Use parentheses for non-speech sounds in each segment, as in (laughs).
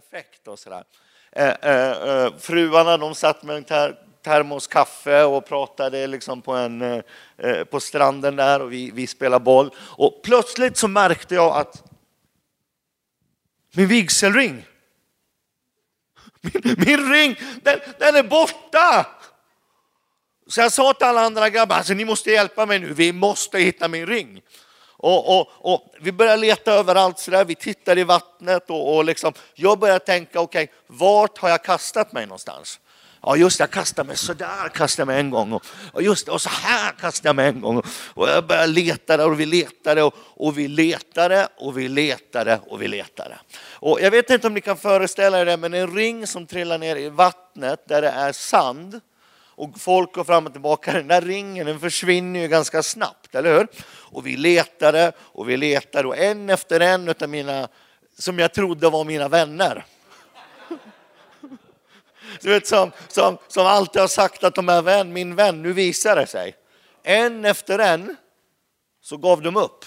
perfekt och sådär. Eh, eh, eh, fruarna de satt med en ter termos kaffe och pratade liksom på, en, eh, eh, på stranden där och vi, vi spelade boll. Och plötsligt så märkte jag att min vigselring, min, min ring, den, den är borta! Så jag sa till alla andra grabbar, alltså, ni måste hjälpa mig nu, vi måste hitta min ring. Och, och, och vi börjar leta överallt, så där. vi tittar i vattnet och, och liksom, jag börjar tänka, okej, okay, vart har jag kastat mig någonstans? Ja just det, jag kastade mig sådär, kastade mig en gång och, och just det, och så här kastade jag mig en gång. Och jag började leta och vi letade och, och vi letade och vi letade och vi letade. Och jag vet inte om ni kan föreställa er det, men en ring som trillar ner i vattnet där det är sand och folk går fram och tillbaka. Den där ringen den försvinner ju ganska snabbt, eller hur? Och vi letade och vi letade och en efter en av mina, som jag trodde var mina vänner. (laughs) Du vet som, som, som alltid har sagt att de är vän, min vän, nu visar det sig. En efter en så gav de upp.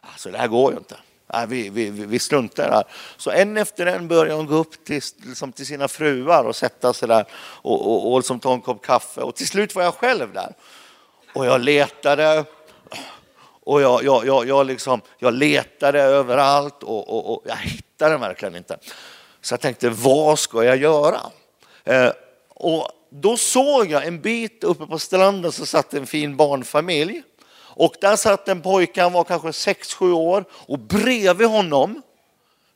Alltså det här går ju inte. Nej, vi, vi, vi struntar här. Så en efter en började hon gå upp till, liksom till sina fruar och sätta sig där och, och, och liksom ta en kopp kaffe. Och till slut var jag själv där. Och jag letade och jag, jag, jag, jag, liksom, jag letade överallt och, och, och jag hittade den verkligen inte. Så jag tänkte, vad ska jag göra? Eh, och då såg jag en bit uppe på stranden så satt en fin barnfamilj. Och där satt en pojke, han var kanske 6-7 år och bredvid honom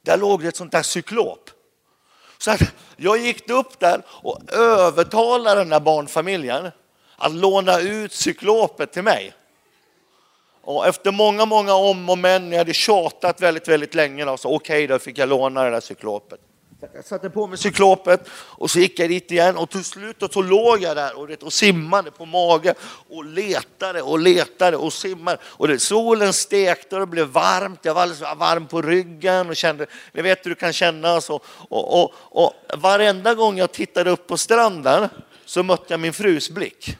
där låg det ett sånt där cyklop. Så jag gick upp där och övertalade den där barnfamiljen att låna ut cyklopet till mig. Och efter många, många om och men, jag hade tjatat väldigt, väldigt länge, så okej, okay, då fick jag låna det där cyklopet. Jag satte på mig cyklopet och så gick jag dit igen och till slut så låg jag där och, och simmade på mage och letade och letade och simmade. Och det, solen stekte och det blev varmt. Jag var alldeles varm på ryggen och kände, ni vet hur det kan kännas. Och, Och, och, och varenda gång jag tittade upp på stranden så mötte jag min frus blick.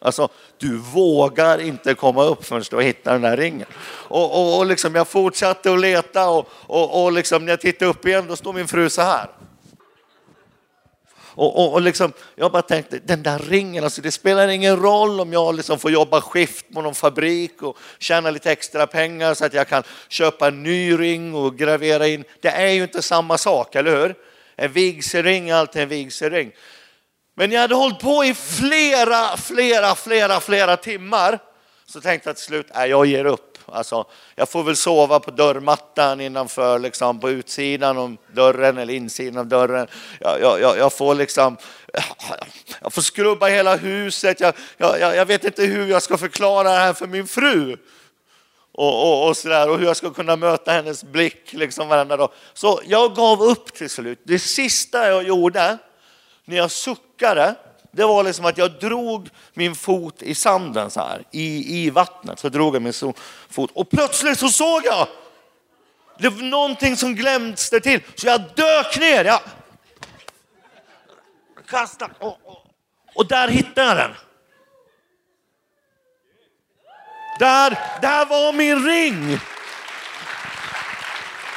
Alltså, du vågar inte komma upp förrän du har hittat den där ringen. Och, och, och liksom jag fortsatte att leta och, och, och liksom när jag tittade upp igen då står min fru så här. Och, och, och liksom, jag bara tänkte, den där ringen, alltså det spelar ingen roll om jag liksom får jobba skift på någon fabrik och tjäna lite extra pengar så att jag kan köpa en ny ring och gravera in. Det är ju inte samma sak, eller hur? En vigselring är alltid en vigselring. Men jag hade hållit på i flera, flera, flera, flera timmar. Så tänkte jag till slut, nej jag ger upp. Alltså, jag får väl sova på dörrmattan innanför, liksom, på utsidan av dörren eller insidan av dörren. Jag, jag, jag får liksom, jag får skrubba hela huset. Jag, jag, jag vet inte hur jag ska förklara det här för min fru. Och, och, och, så där, och hur jag ska kunna möta hennes blick liksom varenda dag. Så jag gav upp till slut. Det sista jag gjorde, när jag suckade, det var liksom att jag drog min fot i sanden så här, i, i vattnet. Så drog jag min fot och plötsligt så såg jag det var någonting som glömdes till. Så jag dök ner. Jag kastade och, och, och där hittade jag den. Där, där var min ring.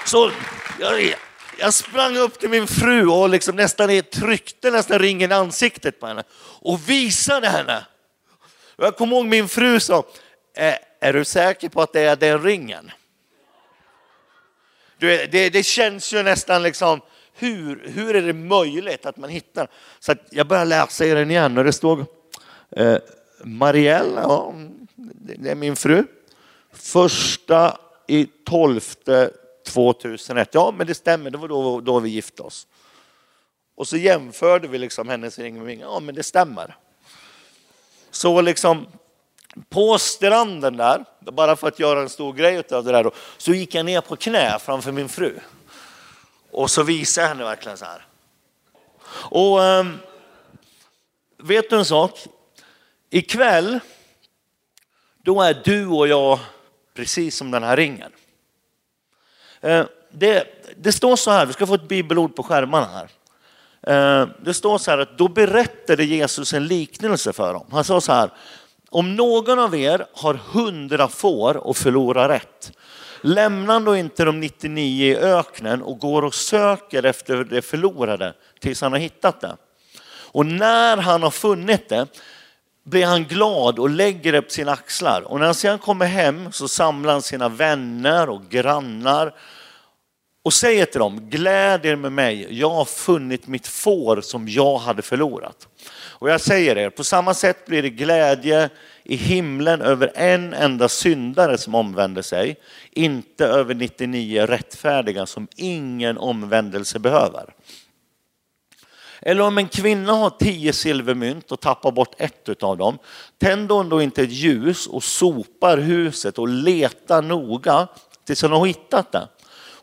Så jag, jag sprang upp till min fru och liksom nästan tryckte nästan ringen i ansiktet på henne och visade henne. Jag kommer ihåg min fru sa, är du säker på att det är den ringen? Du, det, det känns ju nästan liksom, hur, hur är det möjligt att man hittar? Så jag börjar läsa i den igen och det stod eh, Marielle, ja, det är min fru, första i tolfte 2001. Ja, men det stämmer, det var då, då vi gifte oss. Och så jämförde vi liksom hennes ring med min. Ja, men det stämmer. Så liksom på stranden där, bara för att göra en stor grej av det där, då, så gick jag ner på knä framför min fru. Och så visade jag henne verkligen så här. Och um, vet du en sak? Ikväll, då är du och jag precis som den här ringen. Eh, det, det, står så här, vi ska få ett bibelord på skärmarna här. Eh, det står så här att då berättade Jesus en liknelse för dem. Han sa så här, om någon av er har hundra får och förlorar ett, lämnar han då inte de 99 i öknen och går och söker efter det förlorade tills han har hittat det. Och när han har funnit det blir han glad och lägger det på sina axlar. Och när han sedan kommer hem så samlar han sina vänner och grannar och säger till dem, gläd er med mig, jag har funnit mitt får som jag hade förlorat. Och jag säger er, på samma sätt blir det glädje i himlen över en enda syndare som omvänder sig, inte över 99 rättfärdiga som ingen omvändelse behöver. Eller om en kvinna har tio silvermynt och tappar bort ett av dem, tänder hon då inte ett ljus och sopar huset och letar noga tills hon har hittat det.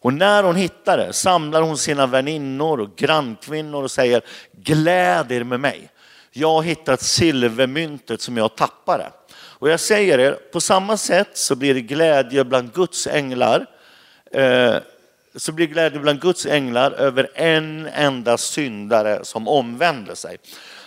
Och när hon hittar det samlar hon sina väninnor och grannkvinnor och säger gläd er med mig. Jag har hittat silvermyntet som jag tappade. Och jag säger er, på samma sätt så blir det glädje bland Guds änglar eh, så blir glädje bland Guds änglar över en enda syndare som omvänder sig.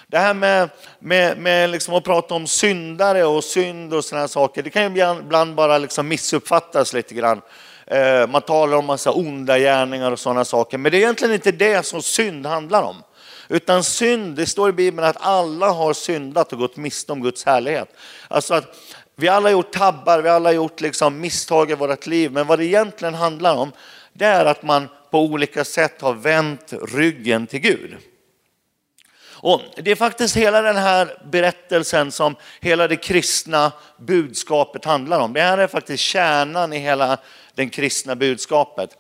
Det här med, med, med liksom att prata om syndare och synd och sådana saker, det kan ju ibland bara liksom missuppfattas lite grann. Eh, man talar om massa onda gärningar och sådana saker, men det är egentligen inte det som synd handlar om. Utan synd, det står i Bibeln att alla har syndat och gått miste om Guds härlighet. Alltså att vi alla har gjort tabbar, vi alla har gjort liksom misstag i vårt liv, men vad det egentligen handlar om, det är att man på olika sätt har vänt ryggen till Gud. Och det är faktiskt hela den här berättelsen som hela det kristna budskapet handlar om. Det här är faktiskt kärnan i hela det kristna budskapet.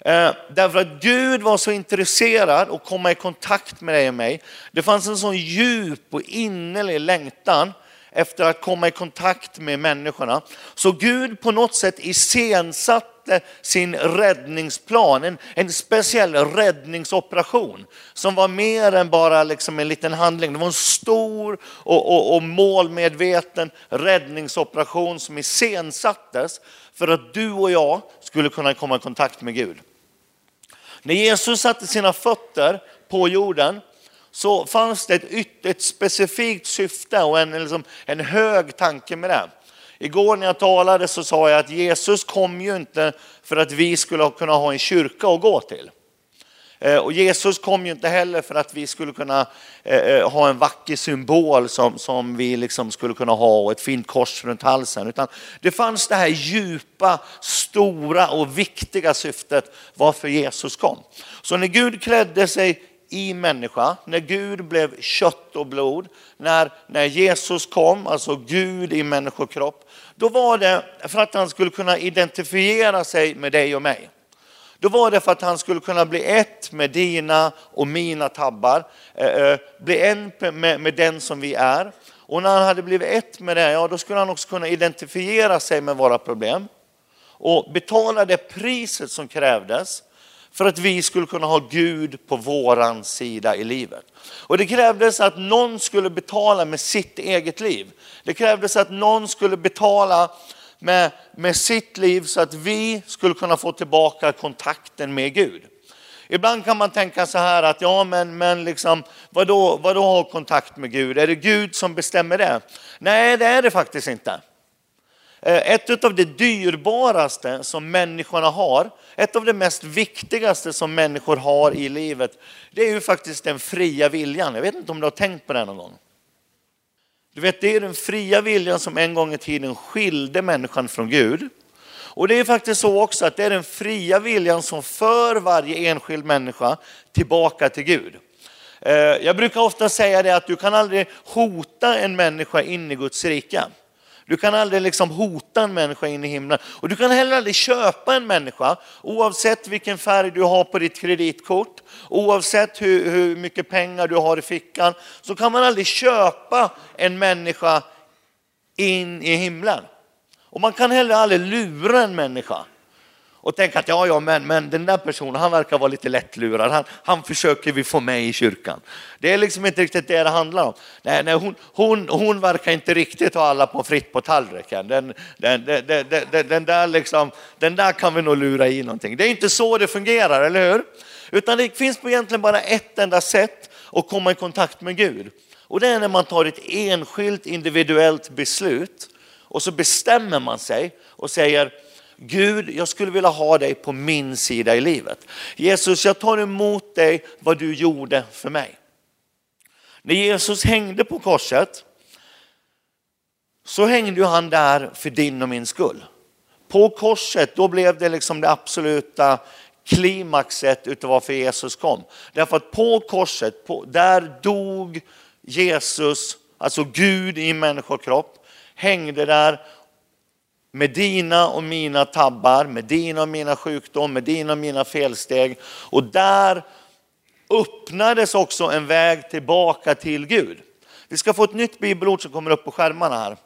Eh, därför att Gud var så intresserad att komma i kontakt med dig och mig. Det fanns en sån djup och innerlig längtan efter att komma i kontakt med människorna. Så Gud på något sätt iscensatte sin räddningsplan, en, en speciell räddningsoperation som var mer än bara liksom en liten handling. Det var en stor och, och, och målmedveten räddningsoperation som iscensattes för att du och jag skulle kunna komma i kontakt med Gud. När Jesus satte sina fötter på jorden så fanns det ett, ett specifikt syfte och en, liksom, en hög tanke med det. Igår när jag talade så sa jag att Jesus kom ju inte för att vi skulle kunna ha en kyrka att gå till. Eh, och Jesus kom ju inte heller för att vi skulle kunna eh, eh, ha en vacker symbol som, som vi liksom skulle kunna ha och ett fint kors runt halsen. Utan det fanns det här djupa, stora och viktiga syftet varför Jesus kom. Så när Gud klädde sig i människa, när Gud blev kött och blod, när, när Jesus kom, alltså Gud i människokropp, då var det för att han skulle kunna identifiera sig med dig och mig. Då var det för att han skulle kunna bli ett med dina och mina tabbar, eh, eh, bli en med, med den som vi är. Och när han hade blivit ett med det, ja då skulle han också kunna identifiera sig med våra problem och betala det priset som krävdes för att vi skulle kunna ha Gud på våran sida i livet. Och det krävdes att någon skulle betala med sitt eget liv. Det krävdes att någon skulle betala med, med sitt liv så att vi skulle kunna få tillbaka kontakten med Gud. Ibland kan man tänka så här att ja men, men liksom, vadå, vadå ha kontakt med Gud? Är det Gud som bestämmer det? Nej det är det faktiskt inte. Eh, ett av det dyrbaraste som människorna har, ett av det mest viktigaste som människor har i livet, det är ju faktiskt den fria viljan. Jag vet inte om du har tänkt på det någon gång. Du vet, det är den fria viljan som en gång i tiden skilde människan från Gud. Och det är faktiskt så också att det är den fria viljan som för varje enskild människa tillbaka till Gud. Eh, jag brukar ofta säga det att du kan aldrig hota en människa in i Guds rike. Du kan aldrig liksom hota en människa in i himlen. Och du kan heller aldrig köpa en människa, oavsett vilken färg du har på ditt kreditkort, oavsett hur, hur mycket pengar du har i fickan, så kan man aldrig köpa en människa in i himlen. Och man kan heller aldrig lura en människa och tänka att ja, ja, men, men den där personen, han verkar vara lite lättlurad. Han, han försöker vi få med i kyrkan. Det är liksom inte riktigt det det handlar om. Nej, nej, hon, hon, hon verkar inte riktigt ha alla på fritt på tallriken. Den, den, den, den, den, där liksom, den där kan vi nog lura i någonting. Det är inte så det fungerar, eller hur? Utan det finns egentligen bara ett enda sätt att komma i kontakt med Gud. Och det är när man tar ett enskilt individuellt beslut och så bestämmer man sig och säger Gud, jag skulle vilja ha dig på min sida i livet. Jesus, jag tar emot dig vad du gjorde för mig. När Jesus hängde på korset så hängde han där för din och min skull. På korset, då blev det liksom det absoluta klimaxet utav varför Jesus kom. Därför att på korset, på, där dog Jesus, alltså Gud i människokropp, hängde där med dina och mina tabbar, med dina och mina sjukdom, med dina och mina felsteg. Och där öppnades också en väg tillbaka till Gud. Vi ska få ett nytt bibelord som kommer upp på skärmarna här.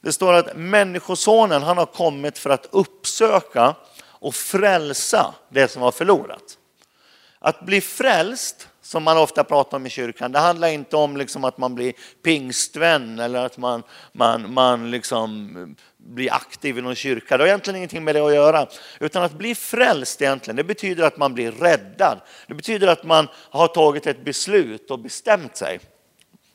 Det står att människosonen han har kommit för att uppsöka och frälsa det som var förlorat. Att bli frälst, som man ofta pratar om i kyrkan, det handlar inte om liksom att man blir pingstvän eller att man, man, man liksom bli aktiv i någon kyrka. Det har egentligen ingenting med det att göra. Utan att bli frälst egentligen, det betyder att man blir räddad. Det betyder att man har tagit ett beslut och bestämt sig.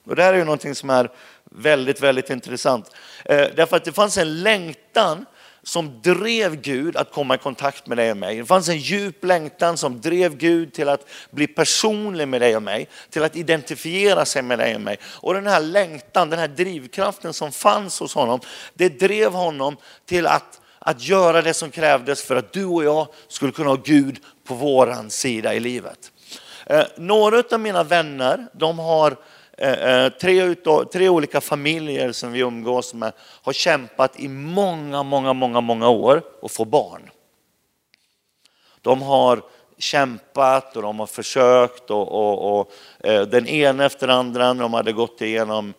Och det här är ju någonting som är väldigt, väldigt intressant. Eh, därför att det fanns en längtan som drev Gud att komma i kontakt med dig och mig. Det fanns en djup längtan som drev Gud till att bli personlig med dig och mig, till att identifiera sig med dig och mig. Och den här längtan, den här drivkraften som fanns hos honom, det drev honom till att, att göra det som krävdes för att du och jag skulle kunna ha Gud på våran sida i livet. Eh, några av mina vänner, de har Eh, Eh, eh, tre, utav, tre olika familjer som vi umgås med har kämpat i många, många, många, många år att få barn. De har kämpat och de har försökt och, och, och eh, den ena efter den andra, de hade gått igenom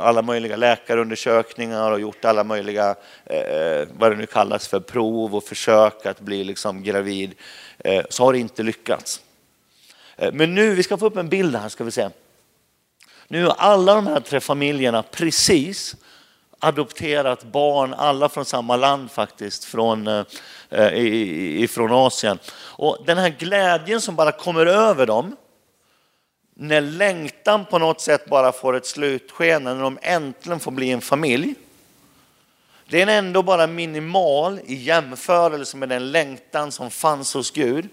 alla möjliga läkarundersökningar och gjort alla möjliga, vad det nu kallas för, prov och försök att bli liksom gravid, så har det inte lyckats. Men nu, vi ska få upp en bild här ska vi se. Nu har alla de här tre familjerna precis adopterat barn, alla från samma land faktiskt, från, eh, ifrån Asien. Och den här glädjen som bara kommer över dem, när längtan på något sätt bara får ett slutskede, när de äntligen får bli en familj. Det är ändå bara minimal i jämförelse med den längtan som fanns hos Gud.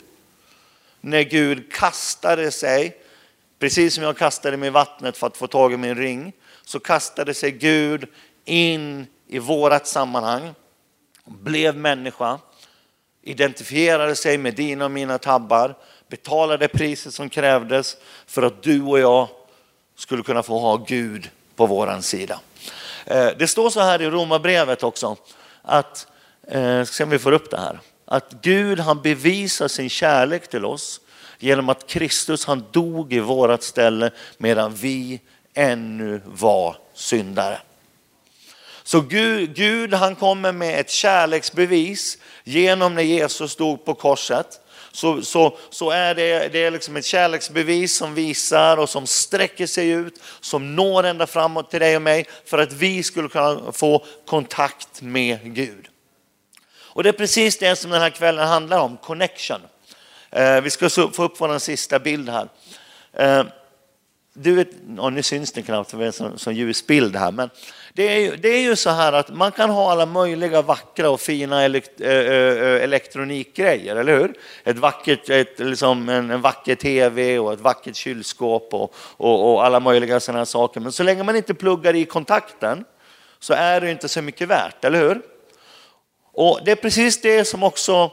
När Gud kastade sig Precis som jag kastade mig i vattnet för att få tag i min ring, så kastade sig Gud in i vårat sammanhang, blev människa, identifierade sig med dina och mina tabbar, betalade priset som krävdes för att du och jag skulle kunna få ha Gud på våran sida. Eh, det står så här i Romarbrevet också, att, eh, ska se om vi får upp det här, att Gud han bevisar sin kärlek till oss genom att Kristus han dog i vårat ställe medan vi ännu var syndare. Så Gud, Gud han kommer med ett kärleksbevis genom när Jesus dog på korset. Så, så, så är det, det är liksom ett kärleksbevis som visar och som sträcker sig ut, som når ända framåt till dig och mig för att vi skulle kunna få kontakt med Gud. Och det är precis det som den här kvällen handlar om, connection. Eh, vi ska få upp vår sista bild här. Eh, du vet, och nu syns det knappt för det är en sån ljus bild här, men det är, ju, det är ju så här att man kan ha alla möjliga vackra och fina elekt, eh, elektronikgrejer, eller hur? Ett vackert, ett, liksom en, en vacker tv och ett vackert kylskåp och, och, och alla möjliga sådana här saker. Men så länge man inte pluggar i kontakten så är det inte så mycket värt, eller hur? Och det är precis det som också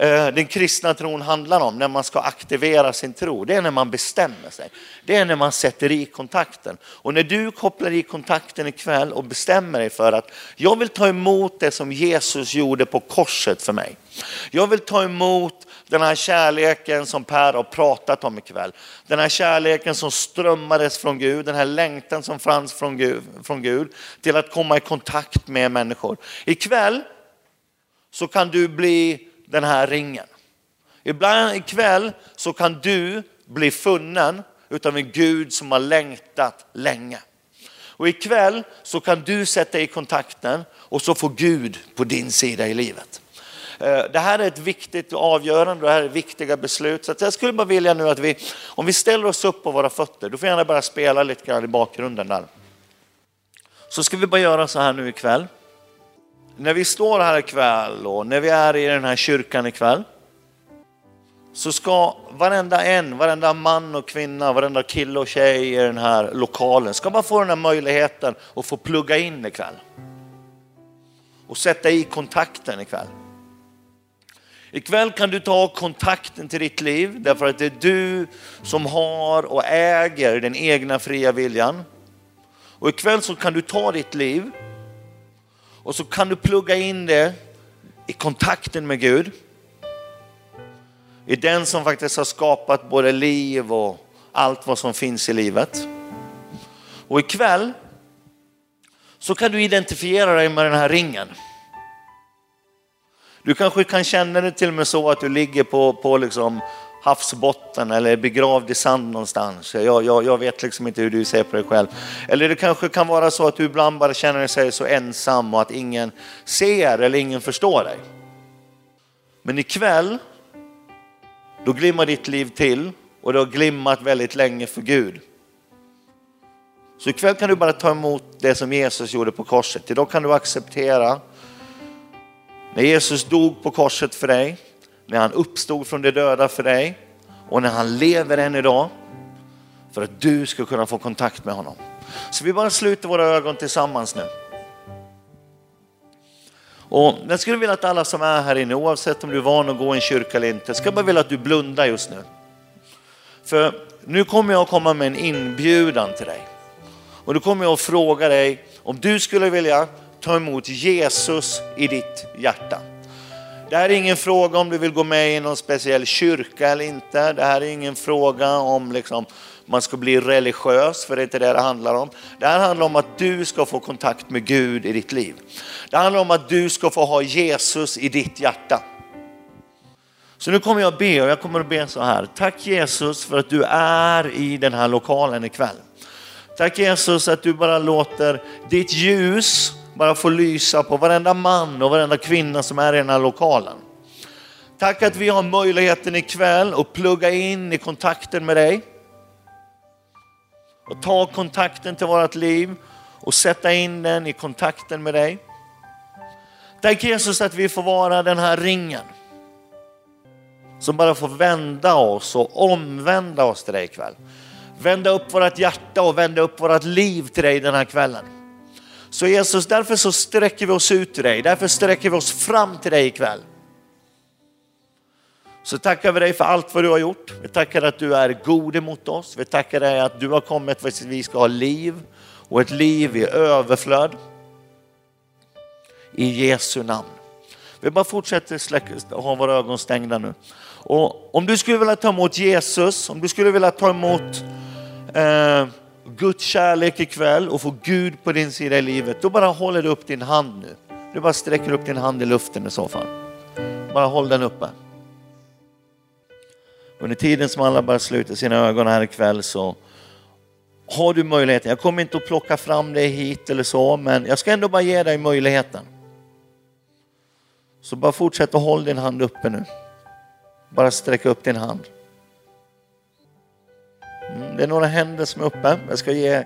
Eh, den kristna tron handlar om, när man ska aktivera sin tro. Det är när man bestämmer sig. Det är när man sätter i kontakten. Och när du kopplar i kontakten ikväll och bestämmer dig för att jag vill ta emot det som Jesus gjorde på korset för mig. Jag vill ta emot den här kärleken som Per har pratat om ikväll. Den här kärleken som strömmades från Gud, den här längtan som fanns från Gud, från Gud till att komma i kontakt med människor. Ikväll så kan du bli den här ringen. Ibland ikväll så kan du bli funnen utav en Gud som har längtat länge. Och ikväll så kan du sätta i kontakten och så får Gud på din sida i livet. Eh, det här är ett viktigt avgörande, det här är viktiga beslut. Så jag skulle bara vilja nu att vi, om vi ställer oss upp på våra fötter, du får gärna bara spela lite grann i bakgrunden där. Så ska vi bara göra så här nu ikväll när vi står här ikväll och när vi är i den här kyrkan ikväll så ska varenda en, varenda man och kvinna, varenda kille och tjej i den här lokalen ska man få den här möjligheten att få plugga in ikväll. Och sätta i kontakten ikväll. Ikväll kan du ta kontakten till ditt liv därför att det är du som har och äger den egna fria viljan. Och ikväll så kan du ta ditt liv och så kan du plugga in det i kontakten med Gud. I den som faktiskt har skapat både liv och allt vad som finns i livet. Och ikväll så kan du identifiera dig med den här ringen. Du kanske kan känna det till och med så att du ligger på, på liksom havsbotten eller är begravd i sand någonstans. Jag, jag, jag vet liksom inte hur du ser på dig själv. Eller det kanske kan vara så att du ibland bara känner dig så ensam och att ingen ser eller ingen förstår dig. Men ikväll, då glimmar ditt liv till och det har glimmat väldigt länge för Gud. Så ikväll kan du bara ta emot det som Jesus gjorde på korset. Idag kan du acceptera när Jesus dog på korset för dig, när han uppstod från de döda för dig och när han lever än idag för att du ska kunna få kontakt med honom. Så vi bara sluter våra ögon tillsammans nu. Och jag skulle vilja att alla som är här inne, oavsett om du är van att gå i en kyrka eller inte, ska bara vilja att du blundar just nu. För nu kommer jag att komma med en inbjudan till dig. Och då kommer jag att fråga dig om du skulle vilja ta emot Jesus i ditt hjärta. Det här är ingen fråga om du vill gå med i någon speciell kyrka eller inte. Det här är ingen fråga om liksom, man ska bli religiös, för det är inte det det handlar om. Det här handlar om att du ska få kontakt med Gud i ditt liv. Det handlar om att du ska få ha Jesus i ditt hjärta. Så nu kommer jag be och jag kommer att be så här. Tack Jesus för att du är i den här lokalen ikväll. Tack Jesus att du bara låter ditt ljus bara få lysa på varenda man och varenda kvinna som är i den här lokalen. Tack att vi har möjligheten ikväll att plugga in i kontakten med dig. Och ta kontakten till vårt liv och sätta in den i kontakten med dig. Tack Jesus att vi får vara den här ringen som bara får vända oss och omvända oss till dig ikväll. Vända upp vårt hjärta och vända upp vårt liv till dig den här kvällen. Så Jesus, därför så sträcker vi oss ut till dig, därför sträcker vi oss fram till dig ikväll. Så tackar vi dig för allt vad du har gjort. Vi tackar att du är god emot oss. Vi tackar dig att du har kommit för att vi ska ha liv och ett liv i överflöd. I Jesu namn. Vi bara fortsätter släcka, ha våra ögon stängda nu. Och om du skulle vilja ta emot Jesus, om du skulle vilja ta emot eh, Guds kärlek ikväll och få Gud på din sida i livet, då bara håller du upp din hand nu. Du bara sträcker upp din hand i luften i så fall. Bara håll den uppe. Under tiden som alla bara sluter sina ögon här ikväll så har du möjligheten. Jag kommer inte att plocka fram dig hit eller så, men jag ska ändå bara ge dig möjligheten. Så bara fortsätt att hålla din hand uppe nu. Bara sträcka upp din hand. Det är några händer som är uppe. Jag ska ge,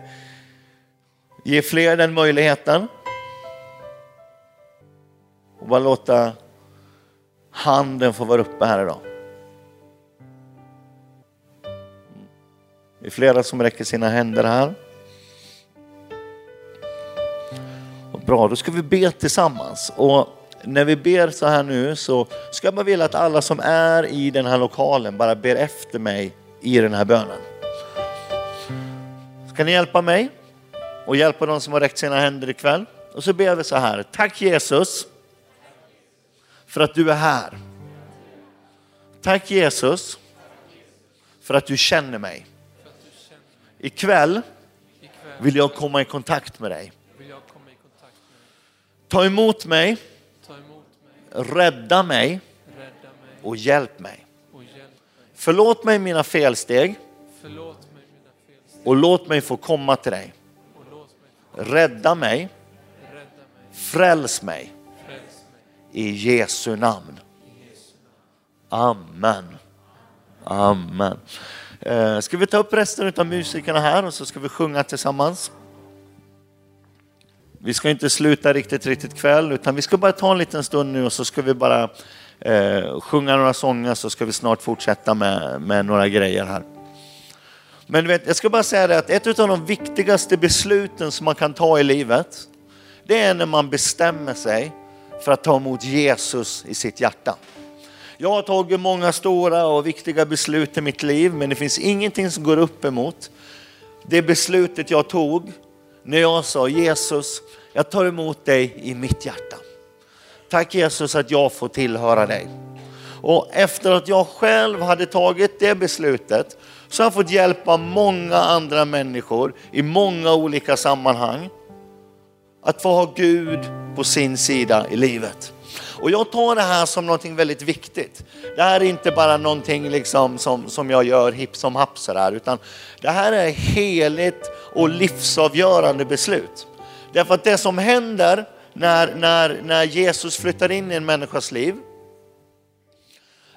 ge fler den möjligheten. Och bara låta handen få vara uppe här idag. Det är flera som räcker sina händer här. Och bra, då ska vi be tillsammans. Och när vi ber så här nu så ska jag bara vilja att alla som är i den här lokalen bara ber efter mig i den här bönen. Ska ni hjälpa mig och hjälpa de som har räckt sina händer ikväll? Och så ber vi så här. Tack Jesus för att du är här. Tack Jesus för att du känner mig. Ikväll vill jag komma i kontakt med dig. Ta emot mig, rädda mig och hjälp mig. Förlåt mig mina felsteg och låt mig få komma till dig. Rädda mig, fräls mig i Jesu namn. Amen. Amen. Eh, ska vi ta upp resten av musikerna här och så ska vi sjunga tillsammans. vi ska inte sluta riktigt, riktigt kväll, utan vi ska bara ta en liten stund nu och så ska vi bara eh, sjunga några sånger så ska vi snart fortsätta med, med några grejer här. Men vet, jag ska bara säga det att ett av de viktigaste besluten som man kan ta i livet, det är när man bestämmer sig för att ta emot Jesus i sitt hjärta. Jag har tagit många stora och viktiga beslut i mitt liv, men det finns ingenting som går upp emot det beslutet jag tog när jag sa Jesus, jag tar emot dig i mitt hjärta. Tack Jesus att jag får tillhöra dig. Och efter att jag själv hade tagit det beslutet så har jag fått hjälpa många andra människor i många olika sammanhang att få ha Gud på sin sida i livet. Och jag tar det här som någonting väldigt viktigt. Det här är inte bara någonting liksom som, som jag gör hipp som happ sådär, utan det här är heligt och livsavgörande beslut. Därför att det som händer när, när, när Jesus flyttar in i en människas liv,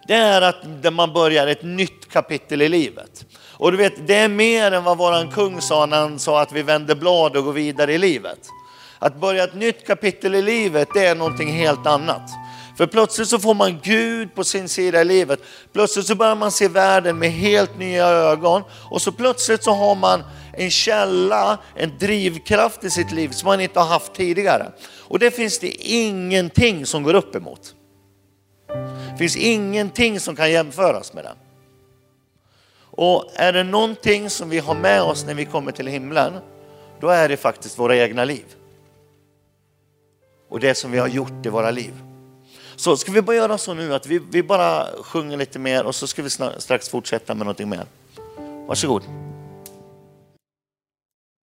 det är att man börjar ett nytt kapitel i livet. Och du vet, det är mer än vad våran kung sa när han sa att vi vänder blad och går vidare i livet. Att börja ett nytt kapitel i livet, det är någonting helt annat. För plötsligt så får man Gud på sin sida i livet. Plötsligt så börjar man se världen med helt nya ögon och så plötsligt så har man en källa, en drivkraft i sitt liv som man inte har haft tidigare. Och det finns det ingenting som går upp emot. Det finns ingenting som kan jämföras med det. Och är det någonting som vi har med oss när vi kommer till himlen, då är det faktiskt våra egna liv. Och det som vi har gjort i våra liv. Så ska vi bara göra så nu att vi, vi bara sjunger lite mer och så ska vi strax fortsätta med någonting mer. Varsågod.